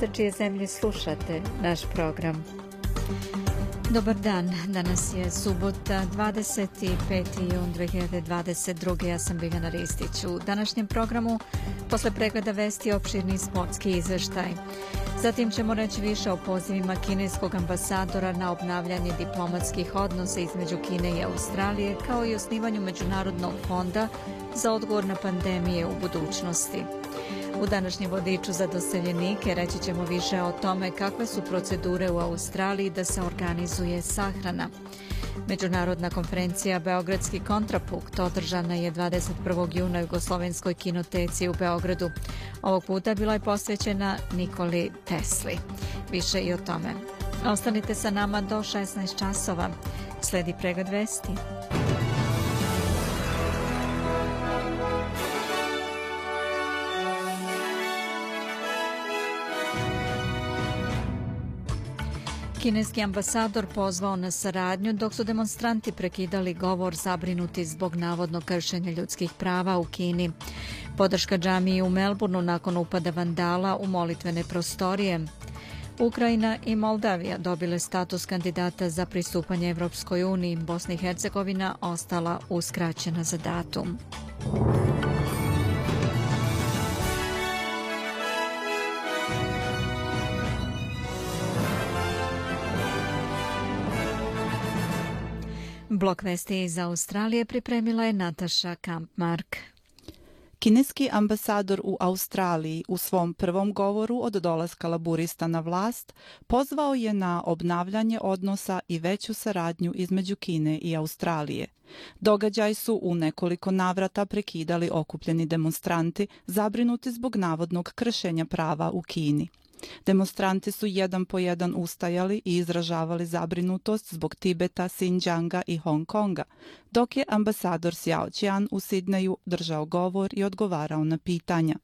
sa čije zemlje slušate naš program. Dobar dan, danas je subota 25. jun 2022. Ja sam Biljana Ristić. U današnjem programu, posle pregleda vesti, opširni sportski izveštaj. Zatim ćemo reći više o pozivima kineskog ambasadora na obnavljanje diplomatskih odnosa između Kine i Australije, kao i osnivanju Međunarodnog fonda za odgovor na pandemije u budućnosti. U današnjem vodiču za doseljenike reći ćemo više o tome kakve su procedure u Australiji da se organizuje sahrana. Međunarodna konferencija Beogradski kontrapunkt održana je 21. juna u Jugoslovenskoj kinoteci u Beogradu. Ovog puta bila je posvećena Nikoli Tesli. Više i o tome. Ostanite sa nama do 16 časova. Sledi pregled vesti. Kineski ambasador pozvao na saradnju dok su demonstranti prekidali govor zabrinuti zbog navodno kršenja ljudskih prava u Kini. Podrška džamiji u Melbourneu nakon upada vandala u molitvene prostorije. Ukrajina i Moldavija dobile status kandidata za pristupanje Evropskoj uniji. Bosna i Hercegovina ostala uskraćena za datum. Blok vesti iz Australije pripremila je Nataša Kampmark. Kineski ambasador u Australiji u svom prvom govoru od dolaska laburista na vlast pozvao je na obnavljanje odnosa i veću saradnju između Kine i Australije. Događaj su u nekoliko navrata prekidali okupljeni demonstranti zabrinuti zbog navodnog kršenja prava u Kini. Demonstranti su jedan po jedan ustajali i izražavali zabrinutost zbog Tibeta, Sinđanga i Hong Konga, dok je ambasador Xiao Qian u Sidneju držao govor i odgovarao na pitanja.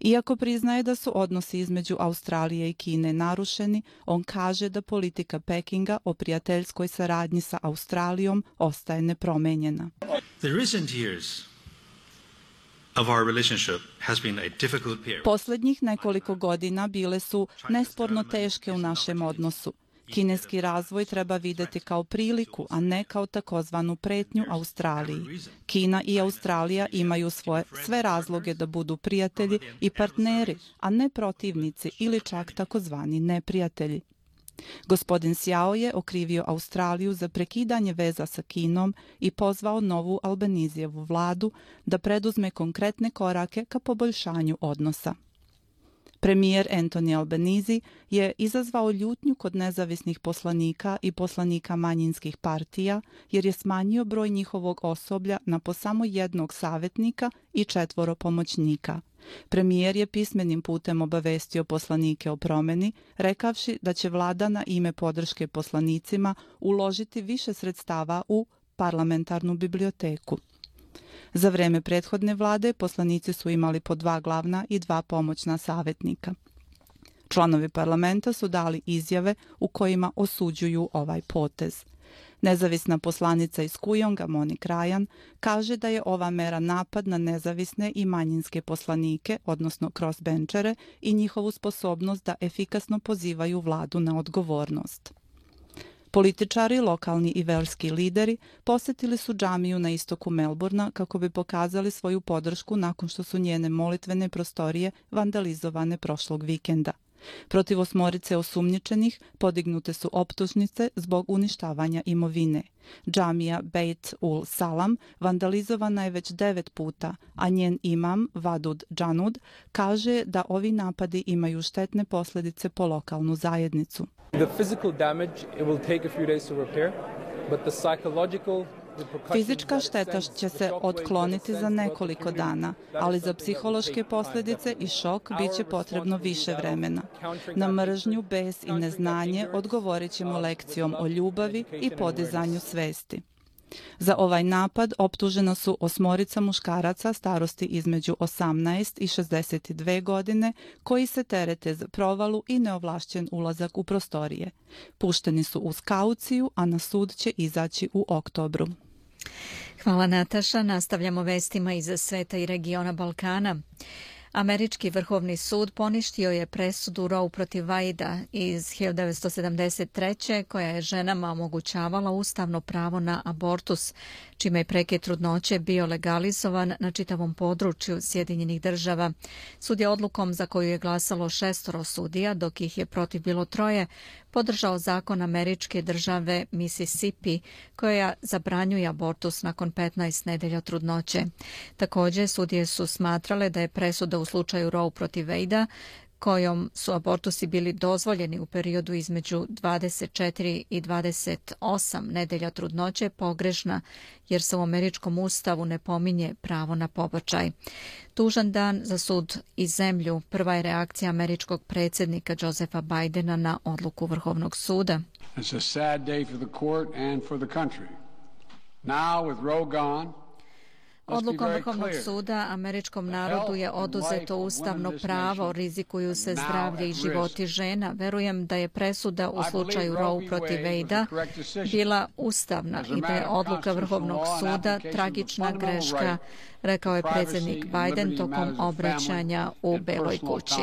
Iako priznaje da su odnosi između Australije i Kine narušeni, on kaže da politika Pekinga o prijateljskoj saradnji sa Australijom ostaje nepromenjena. The recent years Poslednjih nekoliko godina bile su nesporno teške u našem odnosu. Kineski razvoj treba videti kao priliku, a ne kao takozvanu pretnju Australiji. Kina i Australija imaju svoje sve razloge da budu prijatelji i partneri, a ne protivnici ili čak takozvani neprijatelji. Gospodin Sjao je okrivio Australiju za prekidanje veza sa Kinom i pozvao novu Albanizijevu vladu da preduzme konkretne korake ka poboljšanju odnosa. Premijer Anthony Albanizi je izazvao ljutnju kod nezavisnih poslanika i poslanika manjinskih partija jer je smanjio broj njihovog osoblja na po samo jednog savjetnika i četvoro pomoćnika – Premijer je pismenim putem obavestio poslanike o promeni, rekavši da će vlada na ime podrške poslanicima uložiti više sredstava u parlamentarnu biblioteku. Za vreme prethodne vlade poslanici su imali po dva glavna i dva pomoćna savjetnika. Članovi parlamenta su dali izjave u kojima osuđuju ovaj potez. Nezavisna poslanica iz Kujonga, Monik Rajan, kaže da je ova mera napad na nezavisne i manjinske poslanike, odnosno crossbenchere, i njihovu sposobnost da efikasno pozivaju vladu na odgovornost. Političari, lokalni i verski lideri posetili su džamiju na istoku Melburna kako bi pokazali svoju podršku nakon što su njene molitvene prostorije vandalizovane prošlog vikenda – Protiv osmorice osumnjičenih podignute su optužnice zbog uništavanja imovine. Džamija Beit ul Salam vandalizovana je već devet puta, a njen imam Vadud Džanud kaže da ovi napadi imaju štetne posljedice po lokalnu zajednicu. The physical damage it will take a few days to repair, but the psychological Fizička šteta će se otkloniti za nekoliko dana, ali za psihološke posljedice i šok bit će potrebno više vremena. Na mržnju, bes i neznanje odgovorit ćemo lekcijom o ljubavi i podizanju svesti. Za ovaj napad optužena su osmorica muškaraca starosti između 18 i 62 godine koji se terete za provalu i neovlašćen ulazak u prostorije. Pušteni su uz kauciju, a na sud će izaći u oktobru. Hvala Nataša. Nastavljamo vestima iz sveta i regiona Balkana. Američki vrhovni sud poništio je presudu Roe protiv Vajda iz 1973. koja je ženama omogućavala ustavno pravo na abortus, čime je preke trudnoće bio legalizovan na čitavom području Sjedinjenih država. Sud je odlukom za koju je glasalo šestoro sudija, dok ih je protiv bilo troje, podržao zakon američke države Mississippi koja zabranjuje abortus nakon 15 nedelja trudnoće. Također, sudije su smatrale da je presuda u slučaju Roe protiv Vejda kojom su abortusi bili dozvoljeni u periodu između 24 i 28 nedelja trudnoće pogrešna jer se u američkom ustavu ne pominje pravo na pobačaj. Tužan dan za sud i zemlju prva je reakcija američkog predsjednika Josefa Bidena na odluku Vrhovnog suda. It's a sad day for the court and for the country. Now with Roe gone, Odlukom Vrhovnog suda američkom narodu je oduzeto ustavno pravo, rizikuju se zdravlje i životi žena. Verujem da je presuda u slučaju Roe protiv Vejda bila ustavna i da je odluka Vrhovnog suda tragična greška, rekao je predsjednik Biden tokom obraćanja u Beloj kući.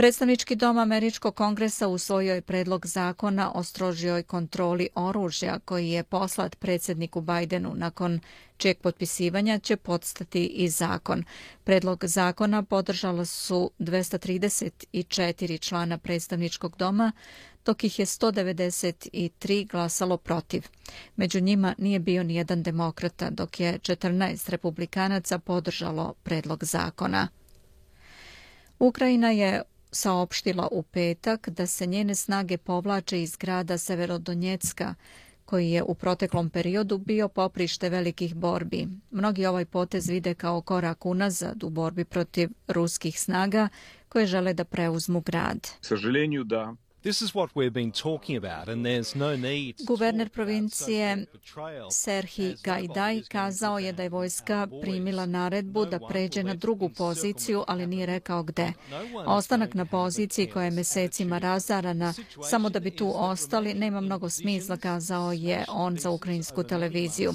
Predstavnički dom Američkog kongresa usvojio je predlog zakona o strožijoj kontroli oružja koji je poslat predsjedniku Bajdenu nakon čijeg potpisivanja će podstati i zakon. Predlog zakona podržalo su 234 člana predstavničkog doma, dok ih je 193 glasalo protiv. Među njima nije bio ni jedan demokrata, dok je 14 republikanaca podržalo predlog zakona. Ukrajina je saopštila u petak da se njene snage povlače iz grada Severodonjecka, koji je u proteklom periodu bio poprište velikih borbi. Mnogi ovaj potez vide kao korak unazad u borbi protiv ruskih snaga koje žele da preuzmu grad. Sažaljenju da Guverner provincije Serhi Gajdaj kazao je da je vojska primila naredbu da pređe na drugu poziciju, ali nije rekao gde. Ostanak na poziciji koja je mesecima razarana, samo da bi tu ostali, nema mnogo smisla, kazao je on za ukrajinsku televiziju.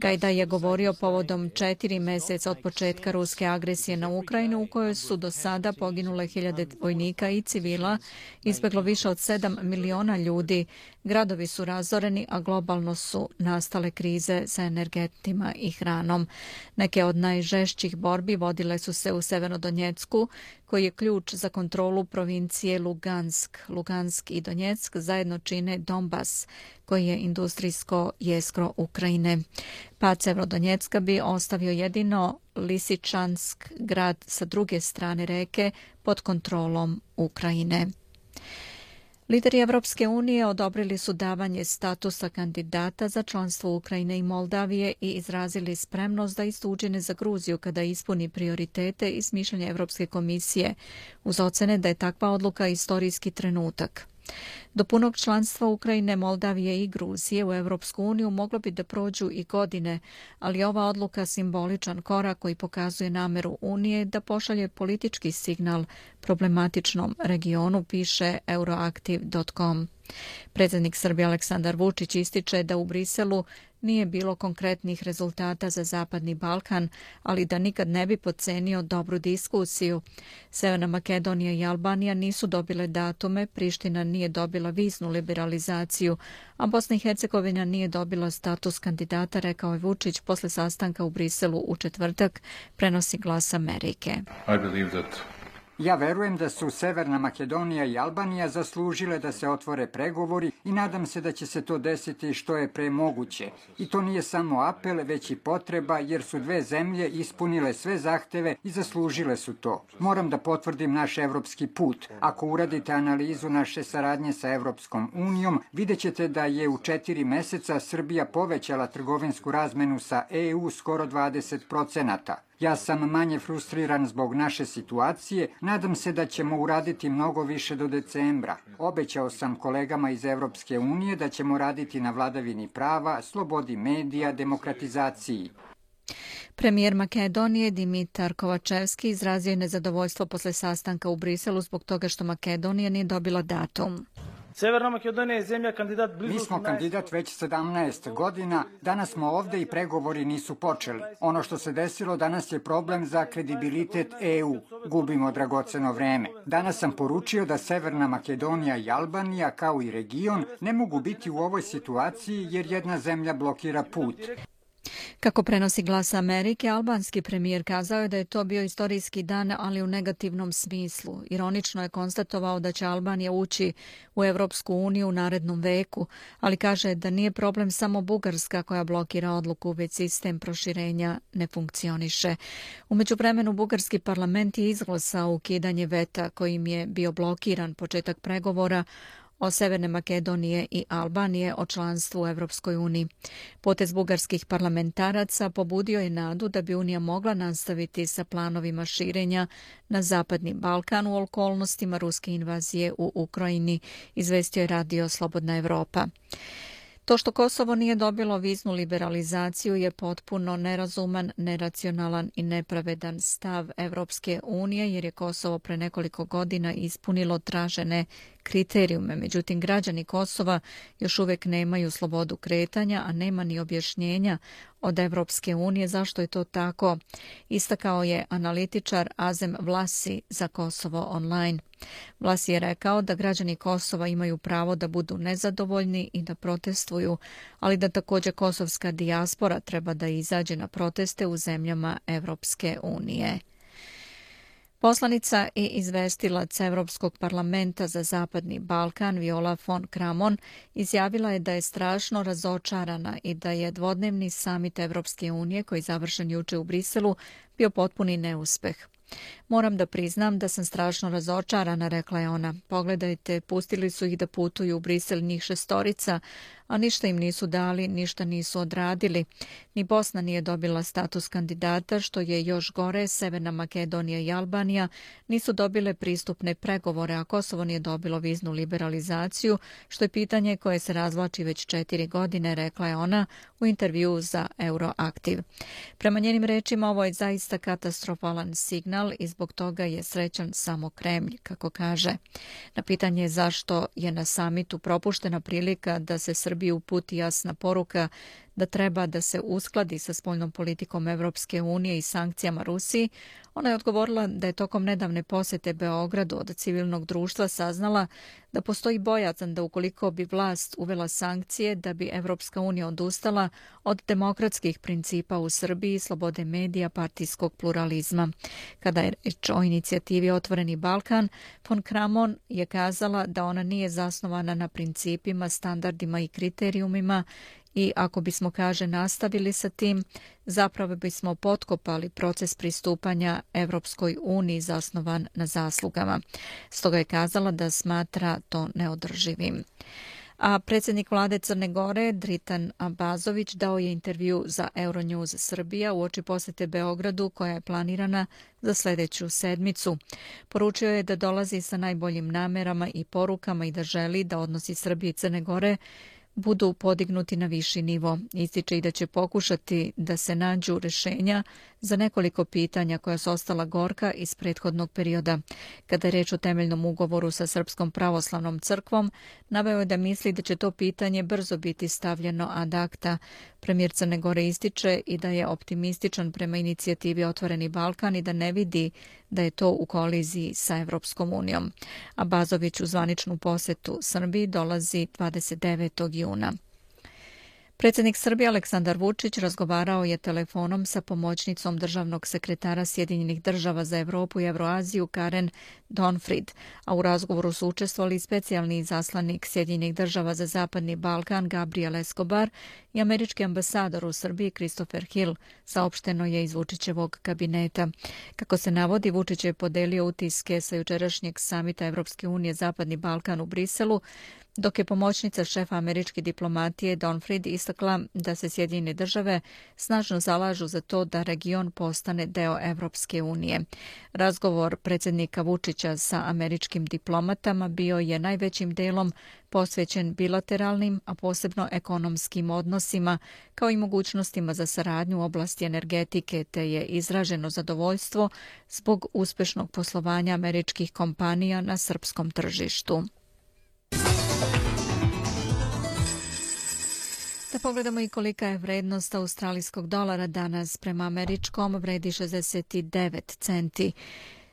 Gajda je govorio povodom četiri meseca od početka ruske agresije na Ukrajinu, u kojoj su do sada poginule hiljade vojnika i civila, izbeglo više više od 7 miliona ljudi. Gradovi su razoreni, a globalno su nastale krize sa energetima i hranom. Neke od najžešćih borbi vodile su se u Severnodonjecku, koji je ključ za kontrolu provincije Lugansk. Lugansk i Donjeck zajedno čine Donbas, koji je industrijsko jeskro Ukrajine. Pad Severnodonjecka bi ostavio jedino Lisičansk grad sa druge strane reke pod kontrolom Ukrajine. Lideri Evropske unije odobrili su davanje statusa kandidata za članstvo Ukrajine i Moldavije i izrazili spremnost da isto učine za Gruziju kada ispuni prioritete i smišljanje Evropske komisije uz ocene da je takva odluka istorijski trenutak. Do punog članstva Ukrajine, Moldavije i Gruzije u Evropsku uniju moglo bi da prođu i godine, ali ova odluka simboličan korak koji pokazuje nameru Unije da pošalje politički signal problematičnom regionu, piše euroactiv.com. Predsjednik Srbije Aleksandar Vučić ističe da u Briselu nije bilo konkretnih rezultata za Zapadni Balkan, ali da nikad ne bi pocenio dobru diskusiju. Severna Makedonija i Albanija nisu dobile datume, Priština nije dobila viznu liberalizaciju, a Bosna i Hercegovina nije dobila status kandidata, rekao je Vučić posle sastanka u Briselu u četvrtak, prenosi glas Amerike. I believe that Ja verujem da su Severna Makedonija i Albanija zaslužile da se otvore pregovori i nadam se da će se to desiti što je pre moguće. I to nije samo apel, već i potreba, jer su dve zemlje ispunile sve zahteve i zaslužile su to. Moram da potvrdim naš evropski put. Ako uradite analizu naše saradnje sa Evropskom unijom, vidjet ćete da je u četiri meseca Srbija povećala trgovinsku razmenu sa EU skoro 20 procenata. Ja sam manje frustriran zbog naše situacije, nadam se da ćemo uraditi mnogo više do decembra. Obećao sam kolegama iz Evropske unije da ćemo raditi na vladavini prava, slobodi medija, demokratizaciji. Premijer Makedonije Dimitar Kovačevski izrazio je nezadovoljstvo posle sastanka u Briselu zbog toga što Makedonija nije dobila datum. Severna Makedonija je zemlja kandidat blizu... Mi smo kandidat već 17 godina, danas smo ovde i pregovori nisu počeli. Ono što se desilo danas je problem za kredibilitet EU. Gubimo dragoceno vreme. Danas sam poručio da Severna Makedonija i Albanija, kao i region, ne mogu biti u ovoj situaciji jer jedna zemlja blokira put. Kako prenosi glas Amerike, albanski premijer kazao je da je to bio istorijski dan, ali u negativnom smislu. Ironično je konstatovao da će Albanija ući u Evropsku uniju u narednom veku, ali kaže da nije problem samo Bugarska koja blokira odluku, već sistem proširenja ne funkcioniše. Umeđu vremenu, Bugarski parlament je izglasao ukidanje veta kojim je bio blokiran početak pregovora o Severne Makedonije i Albanije o članstvu u Evropskoj uniji. Potez bugarskih parlamentaraca pobudio je nadu da bi Unija mogla nastaviti sa planovima širenja na Zapadni Balkan u okolnostima ruske invazije u Ukrajini, izvestio je radio Slobodna Evropa. To što Kosovo nije dobilo viznu liberalizaciju je potpuno nerazuman, neracionalan i nepravedan stav Evropske unije jer je Kosovo pre nekoliko godina ispunilo tražene kriterijume. Međutim, građani Kosova još uvek nemaju slobodu kretanja, a nema ni objašnjenja od Evropske unije zašto je to tako. Istakao je analitičar Azem Vlasi za Kosovo online. Vlasi je rekao da građani Kosova imaju pravo da budu nezadovoljni i da protestuju, ali da također kosovska dijaspora treba da izađe na proteste u zemljama Evropske unije. Poslanica i izvestilac Evropskog parlamenta za Zapadni Balkan Viola von Kramon izjavila je da je strašno razočarana i da je dvodnevni samit Evropske unije koji je završen juče u Briselu bio potpuni neuspeh. Moram da priznam da sam strašno razočarana, rekla je ona. Pogledajte, pustili su ih da putuju u Brisel njih šestorica, a ništa im nisu dali, ništa nisu odradili. Ni Bosna nije dobila status kandidata, što je još gore, Severna Makedonija i Albanija nisu dobile pristupne pregovore, a Kosovo nije dobilo viznu liberalizaciju, što je pitanje koje se razvlači već četiri godine, rekla je ona u intervju za Euroaktiv. Prema njenim rečima, ovo je zaista katastrofalan signal i zbog toga je srećan samo Kremlj, kako kaže. Na pitanje zašto je na samitu propuštena prilika da se Srbija Srbiji uputi jasna poruka da treba da se uskladi sa spoljnom politikom Evropske unije i sankcijama Rusiji, ona je odgovorila da je tokom nedavne posete Beogradu od civilnog društva saznala da postoji bojazan da ukoliko bi vlast uvela sankcije da bi Evropska unija odustala od demokratskih principa u Srbiji, slobode medija, partijskog pluralizma. Kada je reč o inicijativi Otvoreni Balkan, von Kramon je kazala da ona nije zasnovana na principima, standardima i kriterijumima i ako bismo, kaže, nastavili sa tim, zapravo bismo potkopali proces pristupanja Evropskoj uniji zasnovan na zaslugama. Stoga je kazala da smatra to neodrživim. A predsjednik vlade Crne Gore, Dritan Abazović, dao je intervju za Euronews Srbija u oči posete Beogradu koja je planirana za sljedeću sedmicu. Poručio je da dolazi sa najboljim namerama i porukama i da želi da odnosi Srbije i Crne Gore budu podignuti na viši nivo. Ističe i da će pokušati da se nađu rešenja za nekoliko pitanja koja su ostala gorka iz prethodnog perioda. Kada je reč o temeljnom ugovoru sa Srpskom pravoslavnom crkvom, naveo je da misli da će to pitanje brzo biti stavljeno ad akta. Premijer Crne Gore ističe i da je optimističan prema inicijativi Otvoreni Balkan i da ne vidi da je to u koliziji sa Evropskom unijom. A Bazović u zvaničnu posetu Srbiji dolazi 29. juna. Predsjednik Srbije Aleksandar Vučić razgovarao je telefonom sa pomoćnicom državnog sekretara Sjedinjenih država za Evropu i Evroaziju Karen Donfrid, a u razgovoru su učestvovali specijalni zaslanik Sjedinjenih država za Zapadni Balkan Gabriel Escobar i američki ambasador u Srbiji Christopher Hill, saopšteno je iz Vučićevog kabineta. Kako se navodi, Vučić je podelio utiske sa jučerašnjeg samita Evropske unije Zapadni Balkan u Briselu, dok je pomoćnica šefa američke diplomatije Don Fried istakla da se Sjedinjene države snažno zalažu za to da region postane deo Evropske unije. Razgovor predsjednika Vučića sa američkim diplomatama bio je najvećim delom posvećen bilateralnim, a posebno ekonomskim odnosima, kao i mogućnostima za saradnju u oblasti energetike, te je izraženo zadovoljstvo zbog uspešnog poslovanja američkih kompanija na srpskom tržištu. Da pogledamo i kolika je vrednost australijskog dolara danas prema američkom vredi 69 centi.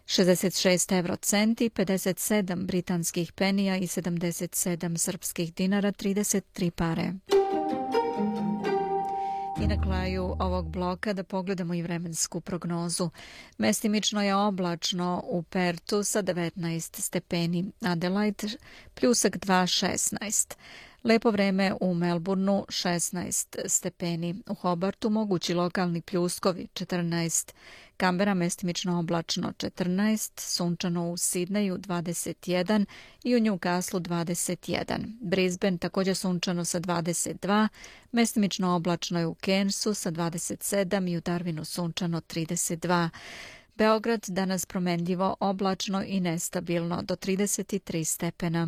66 euro centi, 57 britanskih penija i 77 srpskih dinara, 33 pare. I na kraju ovog bloka da pogledamo i vremensku prognozu. Mestimično je oblačno u Pertu sa 19 stepeni, Adelaide pljusak 2,16. Lepo vreme u Melbourneu 16 stepeni, u Hobartu mogući lokalni pljuskovi 14, Kambera mestimično oblačno 14, sunčano u Sidneju 21 i u Newcastle 21. Brisbane također sunčano sa 22, mestimično oblačno je u Kensu sa 27 i u Darwinu sunčano 32. Beograd danas promenljivo oblačno i nestabilno do 33 stepena.